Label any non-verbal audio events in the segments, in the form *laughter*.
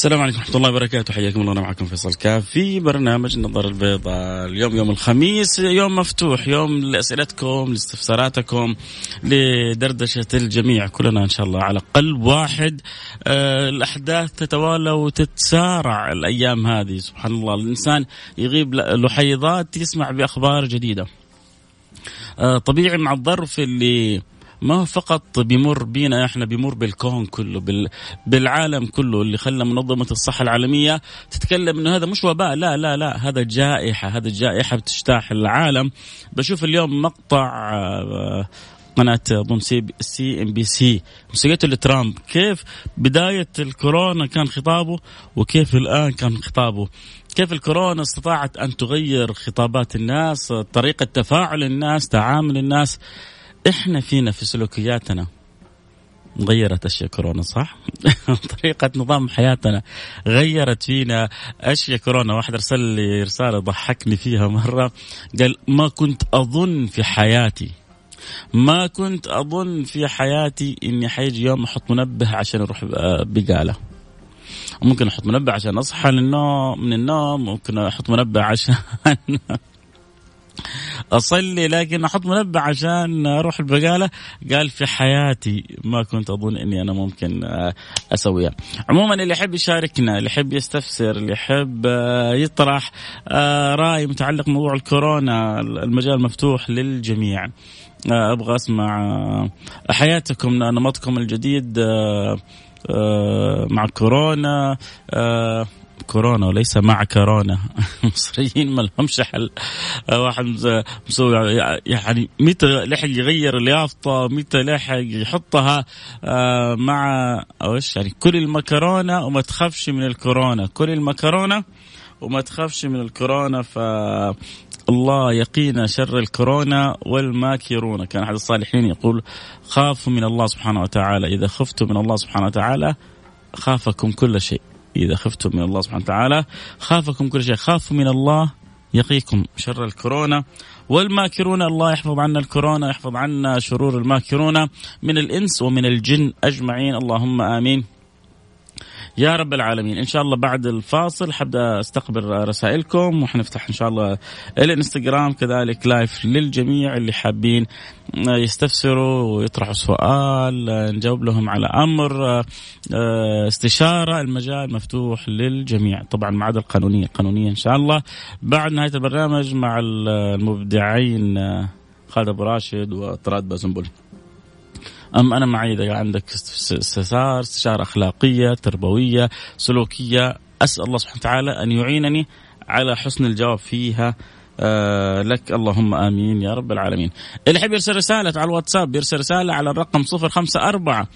السلام عليكم ورحمة الله وبركاته. حياكم الله أنا معكم فيصل كاف في برنامج النظر البيضاء. اليوم يوم الخميس يوم مفتوح يوم لأسئلتكم لاستفساراتكم لدردشة الجميع كلنا إن شاء الله. على قلب واحد آه الأحداث تتوالى وتتسارع الأيام هذه. سبحان الله الإنسان يغيب لحيضات يسمع بأخبار جديدة. آه طبيعي مع الظرف اللي ما فقط بيمر بينا إحنا بيمر بالكون كله بال بالعالم كله اللي خلى منظمة الصحة العالمية تتكلم إنه هذا مش وباء لا لا لا هذا جائحة هذا جائحة بتجتاح العالم. بشوف اليوم مقطع آه، قناة أظن سي, CNBC مسكته لترامب كيف بداية الكورونا كان خطابه وكيف الآن كان خطابه. كيف الكورونا استطاعت أن تغير خطابات الناس طريقة تفاعل الناس تعامل الناس. إحنا فينا في سلوكياتنا غيرت أشياء كورونا صح؟ *laughs* طريقة نظام حياتنا غيرت فينا أشياء كورونا، واحد ارسل لي رسالة ضحكني فيها مرة قال ما كنت أظن في حياتي ما كنت أظن في حياتي إني حيجي يوم أحط منبه عشان أروح بقالة. ممكن أحط منبه عشان أصحى للنوم من النوم، ممكن أحط منبه عشان أصلي لكن أحط منبه عشان أروح البقالة. قال في حياتي ما كنت أظن إني أنا ممكن آه، أسويها. عموما اللي يحب يشاركنا اللي يحب يستفسر اللي يحب آه، يطرح آه، رأي متعلق بموضوع الكورونا المجال مفتوح للجميع. أبغى أسمع حياتكم نمطكم الجديد مع كورونا كورونا وليس مع كورونا. *laughs* المصريين ما لهمش حل واحد مسوي يعني متى لحق يغير اليافطه متى لحق يحطها آه، مع إيش يعني كل المكرونة وما تخافش من الكورونا. كل المكرونة وما تخافش من الكورونا ف الله يقينا شر الكورونا والماكرون. كان أحد الصالحين يقول خافوا من الله سبحانه وتعالى. إذا خفتوا من الله سبحانه وتعالى خافكم كل شيء. إذا خفتم من الله سبحانه وتعالى. خافكم كل شيء. خافوا من الله يقيكم شر الكورونا. والماكرون الله يحفظ عنا الكورونا يحفظ عنا شرور الماكرون. من الإنس ومن الجن أجمعين. اللهم آمين. يا رب العالمين. إن شاء الله بعد الفاصل حبدأ أستقبل رسائلكم وحنفتح إن شاء الله الانستغرام كذلك live للجميع اللي حابين يستفسروا ويطرحوا سؤال نجاوب لهم على أمر استشارة المجال مفتوح للجميع. طبعا ما عدا القانونيه القانونيه إن شاء الله. بعد نهاية البرنامج مع المبدعين خالد أبو راشد وطراد بازنبل. أم أنا معي إذا عندك استفسار استشارة أخلاقية تربوية سلوكية أسأل الله سبحانه وتعالى أن يعينني على حسن الجواب فيها آه لك اللهم آمين يا رب العالمين. اللي يحب يرسل رسالة على الواتساب يرسل رسالة على الرقم 054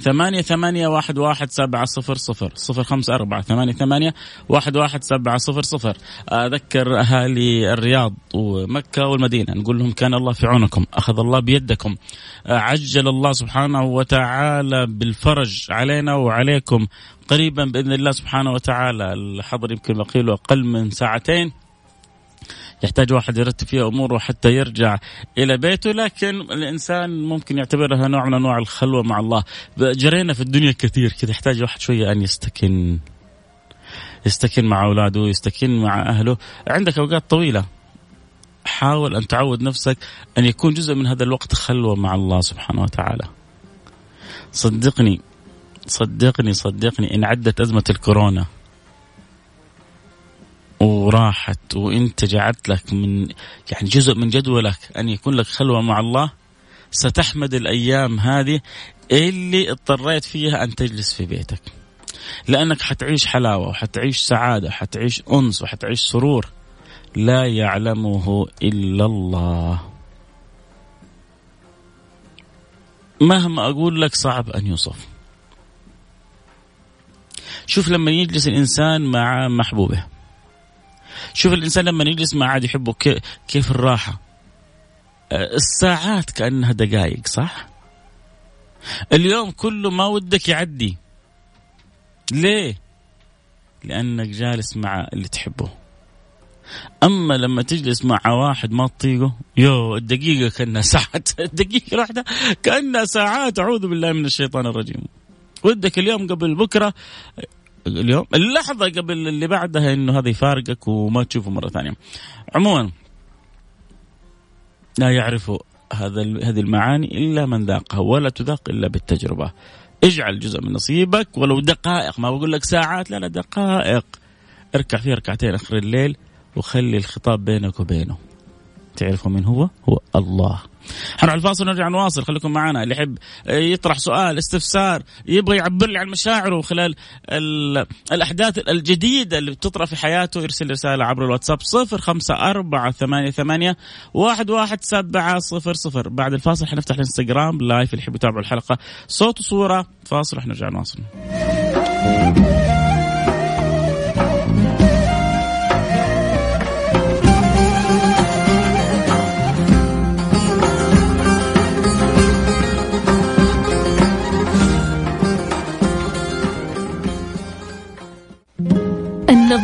ثمانية ثمانية واحد واحد سبعة صفر صفر صفر خمسة أربعة ثمانية ثمانية واحد واحد سبعة صفر صفر. أذكر أهالي الرياض ومكة والمدينة. نقول لهم كان الله في عونكم أخذ الله بيدكم. عجل الله سبحانه وتعالى بالفرج علينا وعليكم. قريبا بإذن الله سبحانه وتعالى. الحظر يمكن بقي أقل من ساعتين. يحتاج واحد يرتب فيها أموره حتى يرجع إلى بيته لكن الإنسان ممكن يعتبرها نوع من أنواع الخلوة مع الله. جرينا في الدنيا كثير كذا يحتاج واحد شوية أن يستكن يستكن مع أولاده يستكن مع أهله. عندك أوقات طويلة. حاول أن تعود نفسك أن يكون جزء من هذا الوقت خلوة مع الله سبحانه وتعالى. صدقني صدقني صدقني إن عدت أزمة الكورونا وراحت وانت جعلت لك من يعني جزء من جدولك أن يكون لك خلوة مع الله. ستحمد الأيام هذه اللي اضطريت فيها أن تجلس في بيتك. لأنك حتعيش حلاوة وحتعيش سعادة وحتعيش أنس وحتعيش سرور لا يعلمه إلا الله. مهما أقول لك صعب أن يوصف. شوف لما يجلس الإنسان مع محبوبه. شوف الإنسان لما يجلس مع عاد يحبه كيف الراحة. الساعات كأنها دقائق صح؟ اليوم كله ما ودك يعدي. ليه؟ لأنك جالس مع اللي تحبه. أما لما تجلس مع واحد ما تطيقه يو الدقيقة كأنها ساعات *laughs* الدقيقة الواحده كأنها ساعات. أعوذ بالله من الشيطان الرجيم. ودك اليوم قبل بكرة اليوم. اللحظة قبل اللي بعدها إنه هذا يفارقك وما تشوفه مرة ثانية. عموما لا يعرف هذا هذه المعاني إلا من ذاقها ولا تذاق إلا بالتجربة. اجعل جزء من نصيبك ولو دقائق ما بقول لك ساعات لا لا دقائق. اركع فيها ركعتين آخر الليل وخلي الخطاب بينك وبينه. تعرفوا من هو؟ هو الله. حنروح الفاصل ونرجع نواصل خليكم معنا. اللي يحب يطرح سؤال استفسار يبغى يعبر لي عن مشاعره خلال الأحداث الجديدة اللي بتطرح في حياته يرسل رسالة عبر الواتساب صفر خمسة أربعة ثمانية, ثمانية واحد, واحد سبعة صفر صفر. بعد الفاصل حنفتح الانستغرام لايف اللي يحب يتابعوا الحلقة. صوت وصورة. فاصل نرجع نواصل.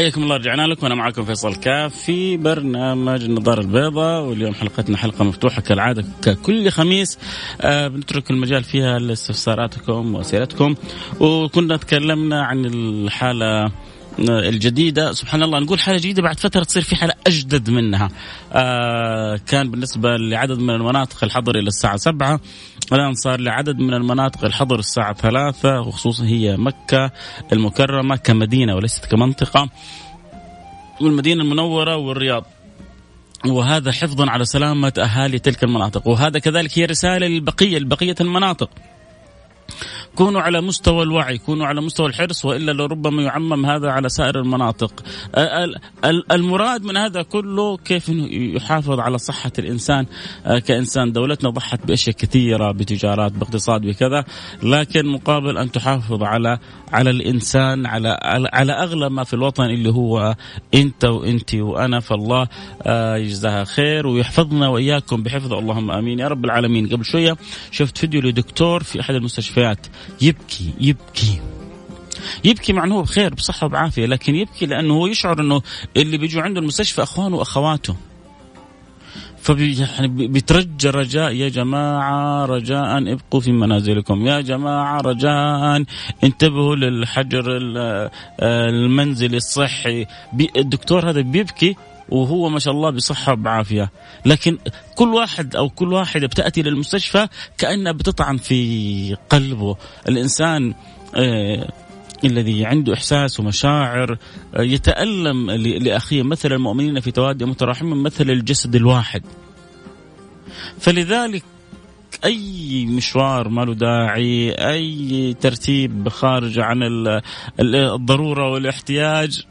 حياكم الله رجعنا لكم. وأنا معكم فيصل كاف في برنامج النظارة البيضاء واليوم حلقتنا حلقة مفتوحة كالعادة ككل خميس. آه بنترك المجال فيها لاستفساراتكم وأسئلتكم. وكنا تكلمنا عن الحالة الجديدة. سبحان الله نقول حالة جديدة بعد فترة تصير في حالة أجدد منها. آه كان بالنسبة لعدد من المناطق الحظر إلى الساعة سبعة الآن صار لعدد من المناطق الحظر الساعة ثلاثة وخصوصا هي مكة المكرمة كمدينة وليست كمنطقة والمدينة المنورة والرياض. وهذا حفظا على سلامة أهالي تلك المناطق. وهذا كذلك هي رسالة للبقية لبقية المناطق. كونوا على مستوى الوعي كونوا على مستوى الحرص وإلا لربما يعمم هذا على سائر المناطق. المراد من هذا كله كيف يحافظ على صحة الإنسان كإنسان. دولتنا ضحت بأشياء كثيرة بتجارات باقتصاد بكذا. لكن مقابل أن تحافظ على على الإنسان على على أغلى ما في الوطن اللي هو أنت وانت وأنا. فالله يجزاها خير ويحفظنا وإياكم بحفظ اللهم آمين. يا رب العالمين. قبل شوية شفت فيديو لدكتور في أحد المستشفيات. يبكي يبكي. يبكي مع أنه هو بخير بصحة وبعافية لكن يبكي لأنه هو يشعر أنه اللي بيجوا عنده المستشفى أخوانه وأخواته. فبي يعني بيترجى رجاء يا جماعة رجاء ابقوا في منازلكم. يا جماعة رجاء انتبهوا للحجر المنزلي الصحي. الدكتور هذا بيبكي وهو ما شاء الله بصحة وبعافية. لكن كل واحد أو كل واحدة بتأتي للمستشفى كأنها بتطعن في قلبه. الإنسان آه الذي عنده إحساس ومشاعر آه يتألم لأخيه. مثل المؤمنين في توادي متراحمين مثل الجسد الواحد. فلذلك أي مشوار ما له داعي أي ترتيب خارج عن الضرورة والاحتياج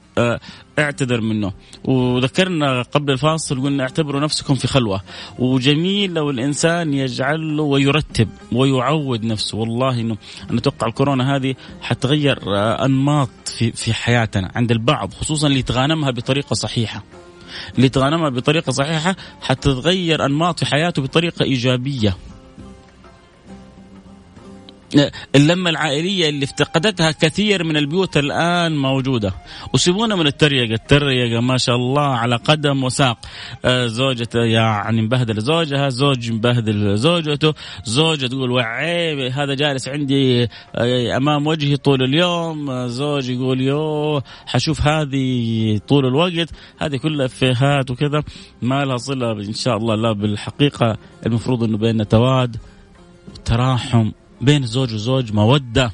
اعتذر منه. وذكرنا قبل الفاصل قلنا اعتبروا نفسكم في خلوة. وجميل لو الإنسان يجعل له ويرتب ويعود نفسه. والله إنه أنا أتوقع الكورونا هذه حتغير أنماط في, في حياتنا عند البعض خصوصا اللي يتغانمها بطريقة صحيحة. اللي يتغانمها بطريقة صحيحة حتتغير أنماط في حياته بطريقة إيجابية. اللمة العائلية اللي افتقدتها كثير من البيوت الآن موجودة. وسيبونا من التريقة. التريقة ما شاء الله على قدم وساق. آه، زوجته يعني مبهدل زوجها زوج مبهدل زوجته. زوجة تقول وعي هذا جالس عندي آه، أمام وجهي طول اليوم. آه، زوج يقول يو حشوف هذه طول الوقت. هذه كلها إفيهات وكذا. ما لها صلة إن شاء الله لا بالحقيقة. المفروض أنه بيننا تواد تراحم بين الزوج وزوج مودة.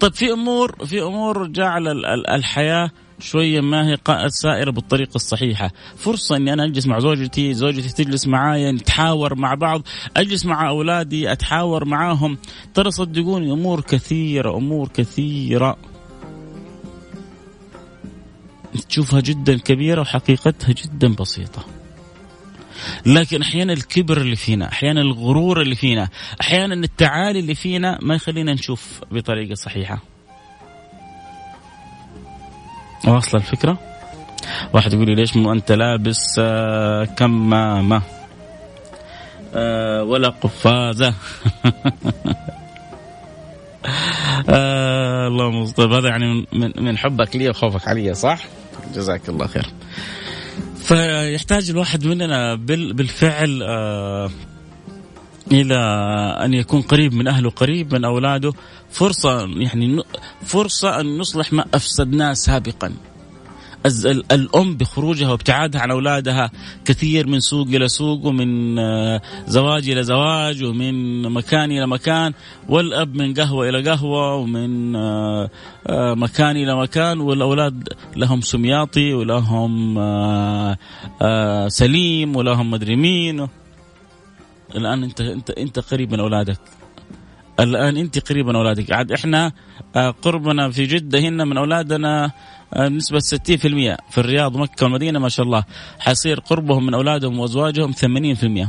طيب في أمور في أمور جعل الحياة شوية ما هي سائرة بالطريقة الصحيحة، فرصة إني أنا أجلس مع زوجتي، زوجتي تجلس معايا نتحاور مع بعض، أجلس مع أولادي أتحاور معاهم، ترى صدقوني أمور كثيرة أمور كثيرة. تشوفها جدا كبيرة وحقيقتها جدا بسيطة. لكن أحيانا الكبر اللي فينا أحيانا الغرور اللي فينا أحيانا التعالي اللي فينا ما يخلينا نشوف بطريقة صحيحة. واصلة الفكرة؟ واحد يقول لي ليش مو أنت لابس آه، كمامة؟ آه، ولا قفازة؟ *laughs* آه الله مصطفى هذا يعني من من حبك لي وخوفك علي صح؟ جزاك الله خير. فيحتاج الواحد مننا بالفعل آه إلى أن يكون قريب من أهله قريب من أولاده فرصة يعني فرصة أن نصلح ما أفسدناه سابقا. الأم بخروجها وابتعادها عن أولادها كثير من سوق إلى سوق ومن آه، زواج إلى زواج ومن مكان إلى مكان والأب من قهوة إلى قهوة ومن آه، آه، مكان إلى مكان والأولاد لهم سمياطي ولهم سليم ولهم مدري مين. الآن أنت أنت أنت قريب من أولادك. الآن أنت قريب من أولادك. عاد إحنا قربنا في جدة هنا من أولادنا بنسبة 60% في الرياض ومكة والمدينة ما شاء الله حيصير قربهم من أولادهم وأزواجهم 80%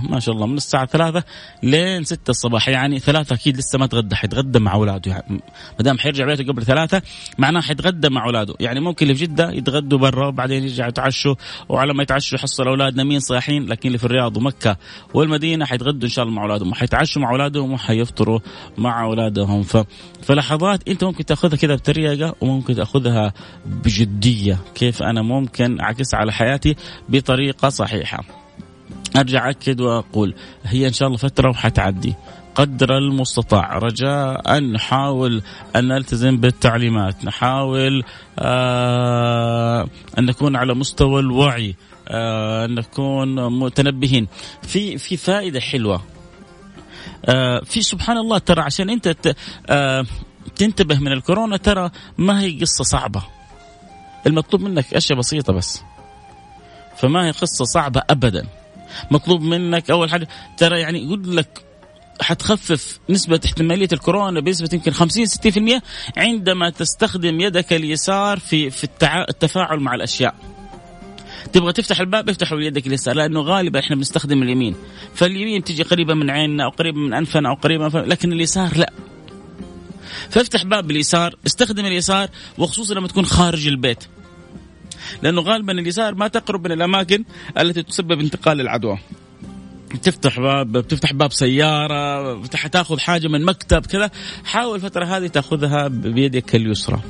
ما شاء الله من الساعة 3 لين 6 الصباح. يعني ثلاثة أكيد لسه ما تغدى حيتغدى مع أولاده. يعني ما دام حيرجع بيته قبل ثلاثة معناه حيتغدى مع أولاده. يعني ممكن اللي في جدة يتغدوا برا وبعدين يرجعوا يتعشوا وعلى ما يتعشوا يحصل أولادنا مين صاحيين لكن اللي في الرياض ومكة والمدينة حيتغدوا إن شاء الله مع أولادهم وحيتعشوا مع أولادهم وحيفطروا مع أولادهم. ف... فلحظات أنت ممكن تأخذها كذا بطريقة وممكن تأخذها بجدية. كيف أنا ممكن أعكس على حياتي بطريقة صحيحة. أرجع أكد وأقول هي إن شاء الله فترة وحتعدي. قدر المستطاع. رجاء نحاول أن نلتزم بالتعليمات. نحاول آه أن نكون على مستوى الوعي. آه أن نكون متنبهين. في في فائدة حلوة. آه في سبحان الله ترى عشان آه تنتبه من الكورونا ترى ما هي قصة صعبة. المطلوب منك أشياء بسيطة بس. فما هي قصة صعبة ابدا. مطلوب منك أول حاجة ترى يعني يقول لك حتخفف نسبة احتمالية الكورونا بنسبة يمكن 50 60% عندما تستخدم يدك اليسار في في التفاعل مع الأشياء. تبغى تفتح الباب افتحه بيدك اليسار لأنه غالبا إحنا بنستخدم اليمين. فاليمين تجي قريبة من عيننا أو قريبة من أنفنا أو قريبة من لكن اليسار لا. فافتح باب اليسار استخدم اليسار وخصوصا لما تكون خارج البيت. لأنه غالبا اليسار ما تقرب من الأماكن التي تسبب انتقال العدوى تفتح باب بتفتح باب سيارة تأخذ حاجة من مكتب كذا حاول الفترة هذه تأخذها بيدك اليسرى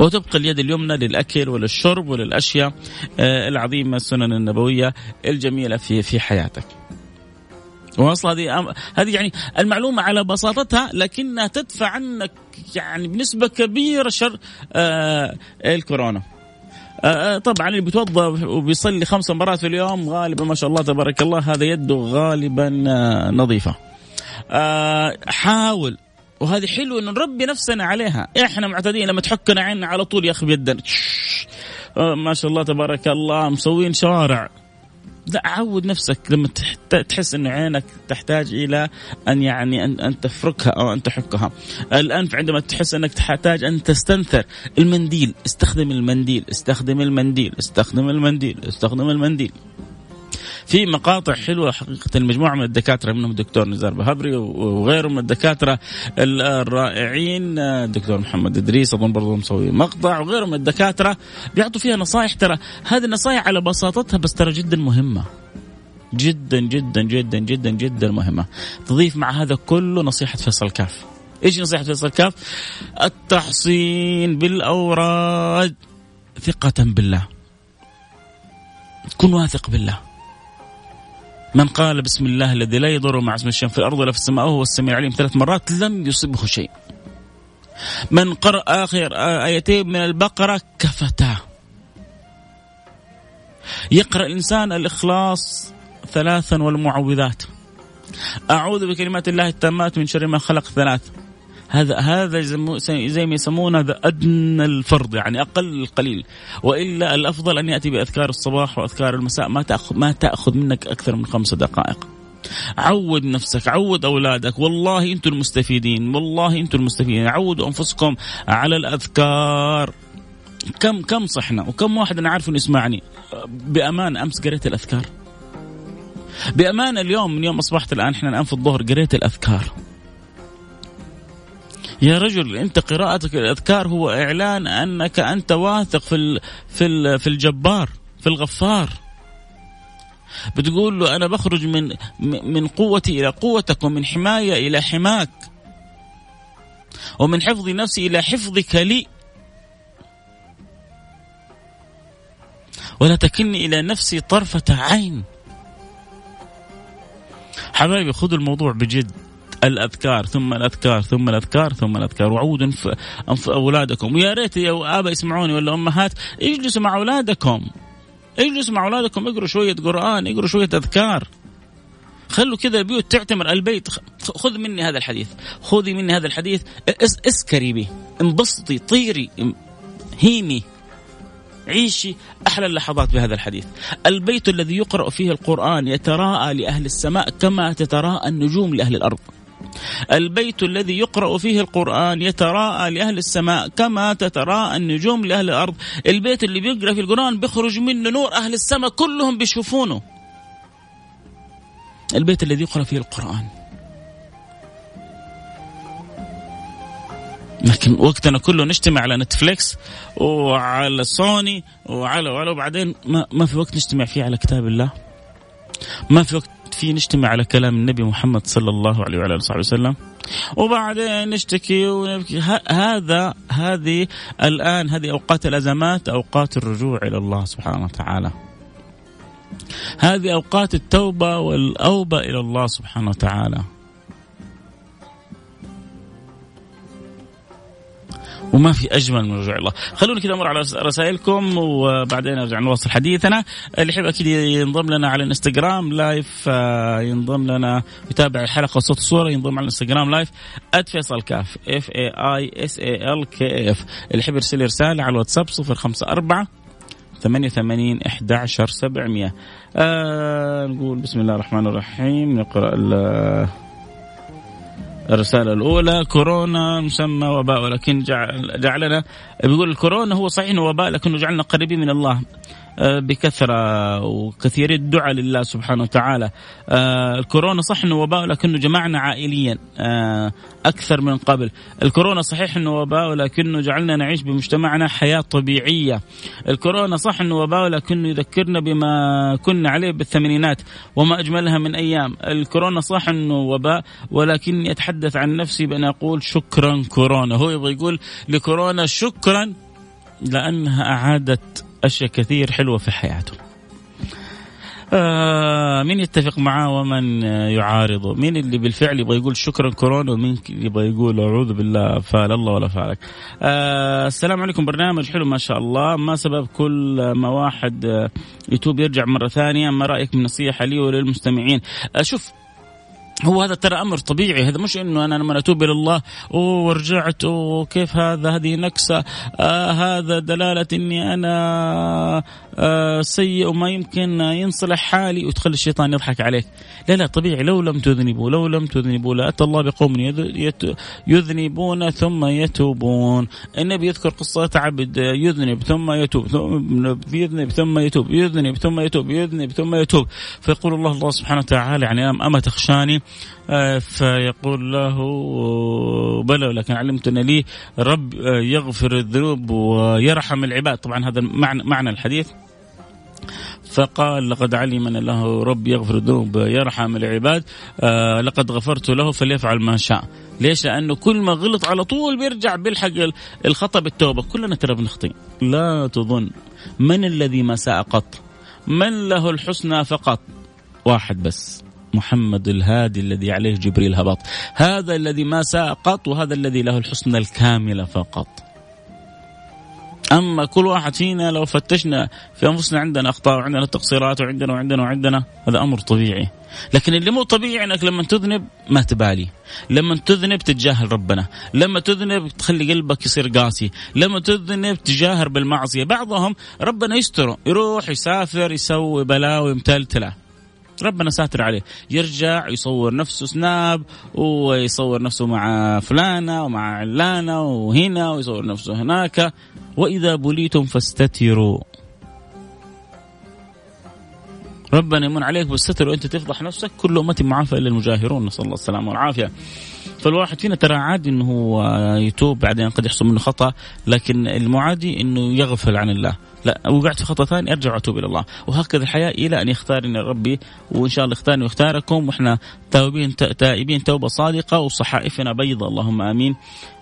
وتبقى اليد اليمنى للأكل وللشرب وللأشياء آه، العظيمة السنن النبوية الجميلة في في حياتك. واصلا هذه هذه يعني المعلومة على بساطتها لكنها تدفع عنك يعني بنسبة كبيرة شر آه الكورونا. آه، آه، طبعا اللي بيتوضأ وبيصلي خمس مرات في اليوم غالبا ما شاء الله تبارك الله هذا يده غالبا آه، نظيفة. حاول وهذه حلو إنه نربي نفسنا عليها، إحنا معتادين لما تحكنا عيننا على طول ياخذ بيدنا. ما شاء الله تبارك الله مسوين شوارع لا عود نفسك لما تحس انه عينك تحتاج إلى أن يعني ان أن تفركها أو أن تحكها. الأنف عندما تحس إنك تحتاج أن تستنثر المنديل استخدم المنديل استخدم المنديل استخدم المنديل استخدم المنديل. في مقاطع حلوة حقيقة. المجموعة من الدكاترة منهم الدكتور نزار بهبري وغيره من الدكاترة الرائعين. الدكتور محمد إدريس أظن برضه مسوي مقطع. وغيره من الدكاترة بيعطوا فيها نصائح ترى هذه النصائح على بساطتها بس ترى جدا مهمة. جدا جدا جدا جدا جدا مهمة. تضيف مع هذا كله نصيحة فيصل كاف. إيش نصيحة فيصل كاف؟ التحصين بالأوراد ثقة بالله. كن واثق بالله. من قال بسم الله الذي لا يضر مع اسم الشيء في الأرض ولا في السماء وهو السميع العليم ثلاث مرات لم يصبه شيء. من قرأ آخر آيتين من البقرة كفتاه. يقرأ الإنسان الإخلاص ثلاثا والمعوذات. أعوذ بكلمات الله التامات من شر ما خلق ثلاث. هذا هذا زي ما يسمونه هذا أدنى الفرض يعني أقل القليل. وإلا الأفضل أن يأتي بأذكار الصباح وأذكار المساء ما تاخذ ما تأخذ منك أكثر من خمس دقائق. عود نفسك عود أولادك. والله أنتم المستفيدين والله أنتم المستفيدين. عودوا أنفسكم على الأذكار. كم كم صحنا؟ وكم واحد أنا عارف إنه يسمعني. بأمان أمس قريت الأذكار. بأمان اليوم من يوم أصبحت الآن إحنا الآن في الظهر قريت الأذكار. يا رجل أنت قراءتك الأذكار هو إعلان أنك أنت واثق في في في الجبار في الغفار. بتقول له أنا بخرج من من قوتي إلى قوتك ومن حماية إلى حماك ومن حفظ نفسي إلى حفظك لي. ولا تكلني إلى نفسي طرفة عين. حبايبي خذوا الموضوع بجد. الأذكار ثم الأذكار ثم الأذكار ثم الأذكار. وعودوا انف أولادكم. ويا ريت يا ابا يسمعوني ولا أمهات اجلسوا مع أولادكم. اجلسوا مع أولادكم. اقروا شوية قرآن اقروا شوية أذكار. خلوا كذا البيوت تعتمر البيت. خذ مني هذا الحديث. خذي مني هذا الحديث. اس اسكري به. انبسطي طيري هيمي. عيشي أحلى اللحظات بهذا الحديث. البيت الذي يقرأ فيه القرآن يتراءى لأهل السماء كما تتراءى النجوم لأهل الأرض. البيت الذي يقرأ فيه القرآن يتراءى لأهل السماء كما تتراءى النجوم لأهل الأرض. البيت اللي بيقرأ في القرآن بيخرج منه نور أهل السماء كلهم بيشوفونه. البيت الذي يقرأ فيه القرآن. لكن وقتنا كله نجتمع على نتفليكس وعلى سوني وعلى وعلى وبعدين ما, ما في وقت نجتمع فيه على كتاب الله. ما في وقت فيه نجتمع على كلام النبي محمد صلى الله عليه وعلى آله وصحبه وسلم. وبعدين نشتكي ونبكي. هذا هذه الآن هذه أوقات الأزمات أوقات الرجوع إلى الله سبحانه وتعالى. هذه أوقات التوبة والأوبة إلى الله سبحانه وتعالى. وما في أجمل من رجوع الله. خلونا كذا أمر على رسائلكم وبعدين ارجع نواصل حديثنا. اللي يحب أكيد ينضم لنا على الإنستغرام live آه، ينضم لنا يتابع الحلقة صوت وصوره ينضم على الإنستغرام live @فيصل كاف F A I S A L K F اللي يحب يرسل رسالة على الواتساب 054 88 11 700 آه نقول بسم الله الرحمن الرحيم نقرأ الرسالة الأولى كورونا مسمى وباء ولكن جعلنا بيقول الكورونا هو صحيح وباء لكنه جعلنا قريبين من الله. آه، بكثرة وكثير الدعاء لله سبحانه وتعالى. آه، الكورونا صح أنه وباء لكنه جمعنا عائليا آه، أكثر من قبل. الكورونا صحيح أنه وباء ولكنه جعلنا نعيش بمجتمعنا حياة طبيعية. الكورونا صح أنه وباء ولكنه يذكرنا بما كنا عليه بالثمانينات وما أجملها من أيام. الكورونا صح أنه وباء ولكني أتحدث عن نفسي بأن أقول شكرا كورونا. هو يبغى يقول لكورونا شكرا لأنها أعادت أشياء كثير حلوة في حياته. آه مين يتفق معاه ومن يعارضه؟ مين اللي بالفعل يبغى يقول شكرا كورونا ومين يبغى يقول أعوذ بالله فعل الله ولا فعلك؟ آه السلام عليكم برنامج حلو ما شاء الله. ما سبب كل ما واحد يتوب يرجع مرة ثانية. ما رأيك من نصيحة لي وللمستمعين؟ آه شوف هو هذا ترى أمر طبيعي. هذا مش إنه أنا لما أتوب إلى الله ورجعت وكيف هذا؟ هذه نكسة. آه هذا دلالة إني أنا آه سيء وما يمكن ينصلح حالي وتخلي الشيطان يضحك عليك. لا لا طبيعي. لو لم تذنبوا لو لم تذنبوا لاتى الله بقوم يذنبون ثم يتوبون. النبي يذكر قصه عبد يذنب ثم يتوب يذنب ثم يتوب يذنب ثم يتوب يذنب ثم يتوب. فيقول الله الله سبحانه وتعالى يعني أما تخشاني؟ فيقول له بلى ولكن علمتنا لي رب آه، يغفر الذنوب ويرحم العباد. طبعا هذا معنى معنى الحديث. فقال لقد علم أن له رب يغفر الذنوب يرحم العباد آه لقد غفرت له فليفعل ما شاء. ليش؟ لأنه كل ما غلط على طول بيرجع بيلحق الخطأ بالتوبة. كلنا ترى بنخطئ. لا تظن. من الذي ما ساء قط؟ من له الحسنى فقط؟ واحد بس. محمد الهادي الذي عليه جبريل هبط. هذا الذي ما ساء قط وهذا الذي له الحسنى الكاملة فقط. أما كل واحد فينا لو فتشنا في أنفسنا عندنا أخطاء وعندنا تقصيرات وعندنا وعندنا وعندنا هذا أمر طبيعي. لكن اللي مو طبيعي إنك لما تذنب ما تبالي. لما تذنب تتجاهل ربنا. لما تذنب تخلي قلبك يصير قاسي. لما تذنب تجاهر بالمعصية. بعضهم ربنا يستره يروح يسافر يسوي بلاوي متلتلة. ربنا ساتر عليه. يرجع يصور نفسه سناب ويصور نفسه مع فلانة ومع علانة وهنا ويصور نفسه هناك. وإذا بليتم فاستتروا. ربنا يمن عليك بالستر وأنت تفضح نفسك. كل امتي معافى إلا المجاهرون. نسأل الله السلامة والعافية. فالواحد فينا ترى عادي إنه هو يتوب بعدين قد يحصل منه خطأ لكن المعادي إنه يغفل عن الله. لا وقعت في خطأ ثاني أرجع وأتوب إلى الله. وهكذا الحياة إلى أن يختارني ربي وإن شاء الله يختارني ويختاركم وإحنا تائبين تائبين توبة صادقة وصحائفنا بيضاء اللهم آمين.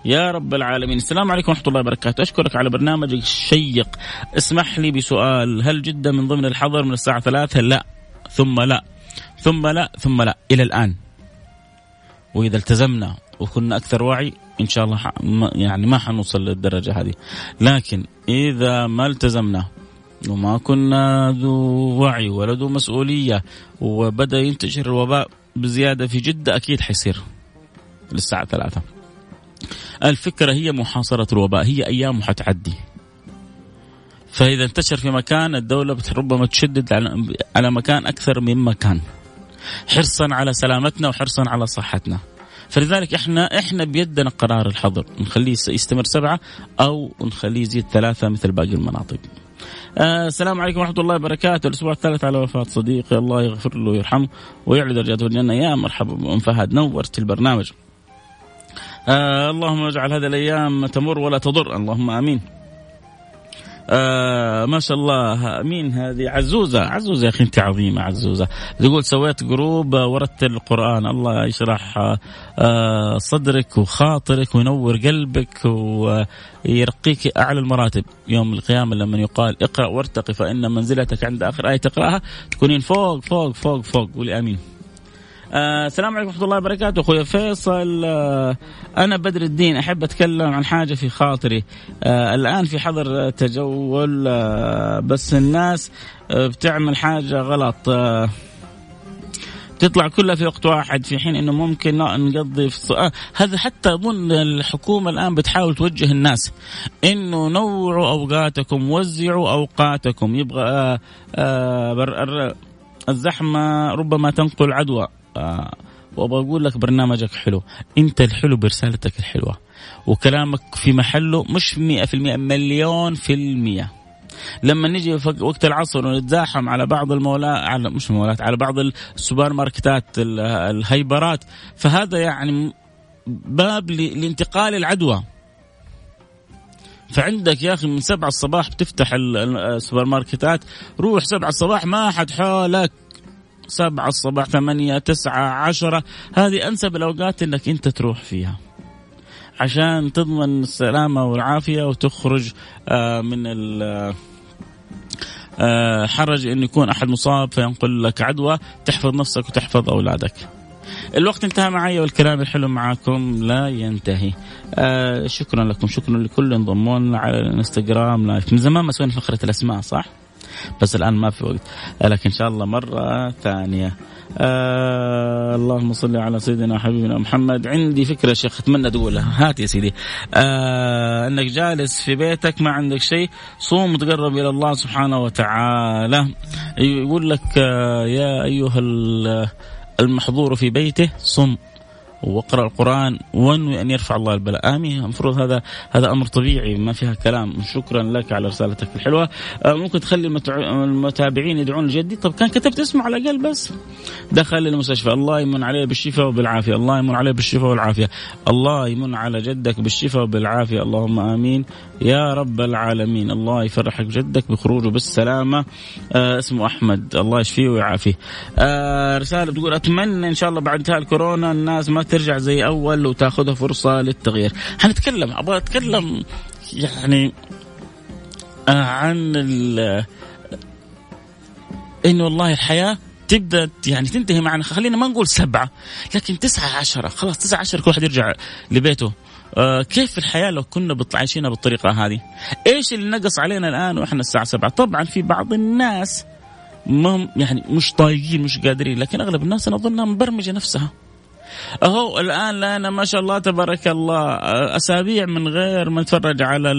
يا رب العالمين. السلام عليكم ورحمة الله وبركاته. أشكرك على برنامجك الشيق. اسمح لي بسؤال. هل جدة من ضمن الحظر من الساعة ثلاثة؟ لا. ثم لا. ثم لا. ثم لا. إلى الآن. وإذا التزمنا وكنا أكثر وعي إن شاء الله يعني ما حنوصل للدرجة هذه. لكن إذا ما التزمنا وما كنا ذو وعي ولا ذو مسؤولية وبدأ ينتشر الوباء بزيادة في جدة أكيد حيصير للساعة ثلاثة. الفكرة هي محاصرة الوباء هي أيام حتعدي. فإذا انتشر في مكان الدولة ربما تشدد على مكان أكثر من مكان حرصا على سلامتنا وحرصا على صحتنا. فلذلك إحنا إحنا بيدنا قرار الحظر نخليه يستمر سبعة أو نخليه يزيد ثلاثة مثل باقي المناطق. آه السلام عليكم ورحمة الله وبركاته، الأسبوع الثالث على وفاة صديقي الله يغفر له ويرحمه ويعلي درجاته الجنة يا مرحبا ام فهد نورت البرنامج. آه اللهم اجعل هذه الأيام تمر ولا تضر اللهم آمين. آه ما شاء الله. مين هذه؟ عزوزة. عزوزة يا أخي أنت عظيمة عزوزة. تقول سويت group ورتل القرآن. الله يشرح آه صدرك وخاطرك وينور قلبك ويرقيك أعلى المراتب. يوم القيامة لما يقال اقرأ وارتقي فإن منزلتك عند آخر آية تقرأها تكونين فوق فوق فوق فوق. قولي آمين. آه السلام عليكم ورحمة الله وبركاته. أخوي فيصل آه أنا بدر الدين أحب أتكلم عن حاجة في خاطري. آه الآن في حظر تجول آه بس الناس آه بتعمل حاجة غلط. آه تطلع كلها في وقت واحد في حين إنه ممكن نقضي في آه هذا حتى أظن الحكومة الآن بتحاول توجه الناس إنه نوعوا أوقاتكم وزعوا أوقاتكم. يبغى آه آه الزحمة ربما تنقل عدوى. آه. وابغى أقول لك برنامجك حلو. انت الحلو برسالتك الحلوة. وكلامك في محله مش 100% مليون في المية. لما نجي وقت العصر ونتزاحم على بعض المولات على مش المولات على بعض السوبر ماركتات الهيبرات فهذا يعني باب لانتقال العدوى. فعندك يا أخي من سبعة الصباح بتفتح السوبر ماركتات روح سبعة الصباح ما حد حولك. سبعة الصباح ثمانية تسعة عشرة. هذه أنسب الأوقات أنك أنت تروح فيها. عشان تضمن السلامة والعافية وتخرج آه، من آه، حرج أن يكون أحد مصاب فينقل لك عدوى. تحفظ نفسك وتحفظ أولادك. الوقت انتهى معي والكلام الحلو معاكم لا ينتهي. آه شكرا لكم. شكرا لكل انضموا على الانستغرام لايف. من زمان ما سوينا فقرة الأسماء صح؟ بس الآن ما في وقت. لكن إن شاء الله مرة ثانية. آه اللهم صل على سيدنا حبيبنا محمد. عندي فكرة شيخ أتمنى تقولها هات يا سيدي. آه أنك جالس في بيتك ما عندك شيء صوم وتقرب إلى الله سبحانه وتعالى. يقول لك آه يا أيها المحظور في بيته صم. واقرأ القرآن وانوي أن يرفع الله البلاء. آمين. المفروض هذا هذا أمر طبيعي ما فيها كلام. شكرا لك على رسالتك الحلوة. آه، ممكن تخلي المتابعين يدعون لجدي. طب كان كتبت اسمه على الأقل بس. دخل المستشفى الله يمن عليه بالشفاء وبالعافية. الله يمن عليه بالشفاء والعافية. الله يمن على جدك بالشفاء وبالعافية. اللهم آمين. يا رب العالمين. الله يفرحك جدك بخروجه بالسلامة. آه اسمه أحمد. الله يشفيه ويعافيه. آه رسالة تقول أتمنى إن شاء الله بعد انتهاء الكورونا الناس ما ترجع زي أول وتاخذها فرصة للتغيير. حنتكلم أبغى أتكلم يعني آه عن انه والله الحياة تبدأ يعني تنتهي معنا. خلينا ما نقول سبعة لكن تسعة عشرة. خلاص تسعة عشره كل واحد يرجع لبيته. آه كيف الحياة لو كنا عايشينها بالطريقة هذه؟ إيش اللي نقص علينا الآن وإحنا الساعة سبعة؟ طبعا في بعض الناس ما يعني مش طايقين مش قادرين لكن أغلب الناس أنا أظنها مبرمجة نفسها. أهو الآن لنا ما شاء الله تبارك الله أسابيع من غير ما نتفرج على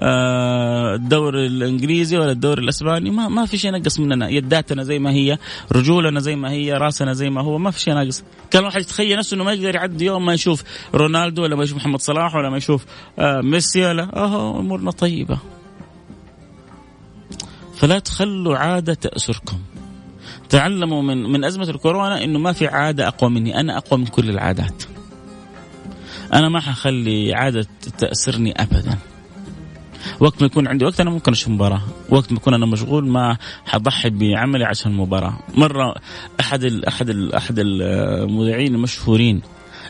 آه، الدوري الإنجليزي ولا الدوري الأسباني ما ما في شيء نقص مننا يداتنا زي ما هي رجولنا زي ما هي راسنا زي ما هو ما في شيء ناقص. كان الواحد يتخيل نفسه إنه ما يقدر يعدي يوم ما يشوف رونالدو ولا ما يشوف محمد صلاح ولا ما يشوف آه، ميسي ولا أهو أمورنا طيبة. فلا تخلوا عادة تاسركم تعلموا من من أزمة الكورونا إنه ما في عادة أقوى مني. أنا أقوى من كل العادات. أنا ما حخلي عادة تاسرني ابدا. وقت ما يكون عندي وقت أنا ممكن أشوف مباراة. وقت ما اكون أنا مشغول ما حضحي بعملي عشان المباراة. مرة أحد ال أحد ال أحد المذيعين المشهورين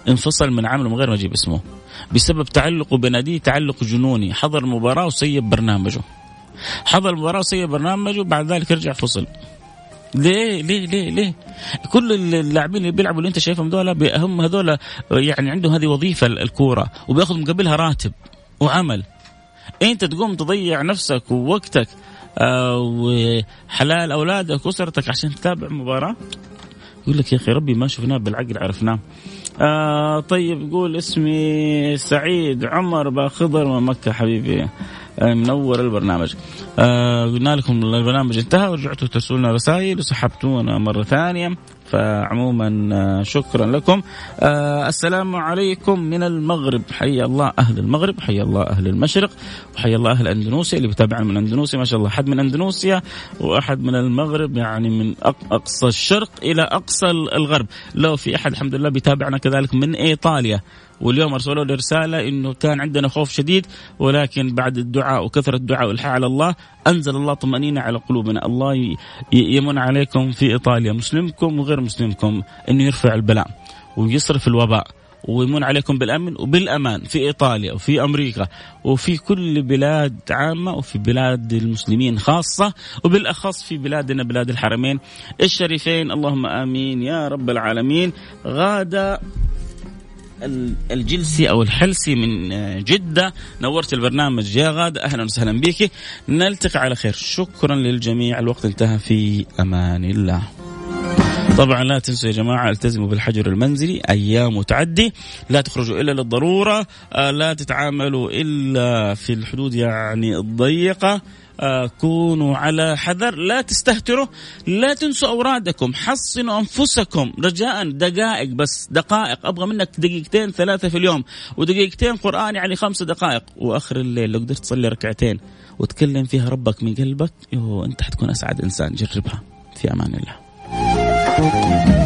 انفصل من عمله من غير ما أجيب اسمه. بسبب تعلقه بناديه تعلق جنوني. حضر المباراة وسيب برنامجه. حضر المباراة وسيب برنامجه بعد ذلك رجع فصل. ليه ليه ليه ليه؟ كل اللاعبين اللي بيلعبوا اللي انت شايفهم دول هم هذول يعني عندهم هذه وظيفة الكورة وبياخذ مقابلها راتب وعمل. انت تقوم تضيع نفسك ووقتك آه وحلال أولادك وأسرتك عشان تتابع مباراة. يقول لك يا أخي ربي ما شفناه بالعقل عرفناه. آه طيب يقول اسمي سعيد عمر باخضر من مكه حبيبي. منور البرنامج. آه قلنا لكم البرنامج انتهى ورجعتوا ترسلوا لنا رسائل وسحبتونا مرة ثانية. فعموما آه، شكرا لكم. آه السلام عليكم من المغرب. حي الله أهل المغرب حي الله أهل المشرق وحي الله أهل أندونيسيا. اللي بيتابعنا من أندونيسيا ما شاء الله. احد من أندونيسيا وأحد من المغرب يعني من أقصى الشرق إلى أقصى الغرب. لو في أحد الحمد لله بيتابعنا كذلك من إيطاليا. واليوم أرسلوا لي رسالة إنه كان عندنا خوف شديد ولكن بعد الدعاء وكثرة الدعاء والحاء على الله أنزل الله طمأنينة على قلوبنا، الله يمن عليكم في إيطاليا مسلمكم وغير مسلمكم إنه يرفع البلاء ويصرف الوباء ويمن عليكم بالأمن وبالأمان في إيطاليا وفي أمريكا وفي كل بلاد عامة وفي بلاد المسلمين خاصة وبالأخص في بلادنا بلاد الحرمين الشريفين. اللهم آمين يا رب العالمين. غاد الجلسي أو الحلسي من جدة. نورت البرنامج يا غادة. أهلا وسهلا بك نلتقي على خير. شكرا للجميع. الوقت انتهى في أمان الله. طبعا لا تنسوا يا جماعة التزموا بالحجر المنزلي. أيام تعدي. لا تخرجوا إلا للضرورة. آه، لا تتعاملوا إلا في الحدود يعني الضيقة. آه، كونوا على حذر. لا تستهتروا لا تنسوا أورادكم. حصنوا أنفسكم رجاء دقائق بس دقائق. أبغى منك دقيقتين ثلاثة في اليوم ودقيقتين قرآن يعني خمس دقائق. وآخر الليل لو قدرت تصلي ركعتين وتكلم فيها ربك من قلبك يو أنت حتكون أسعد إنسان. جربها. في أمان الله.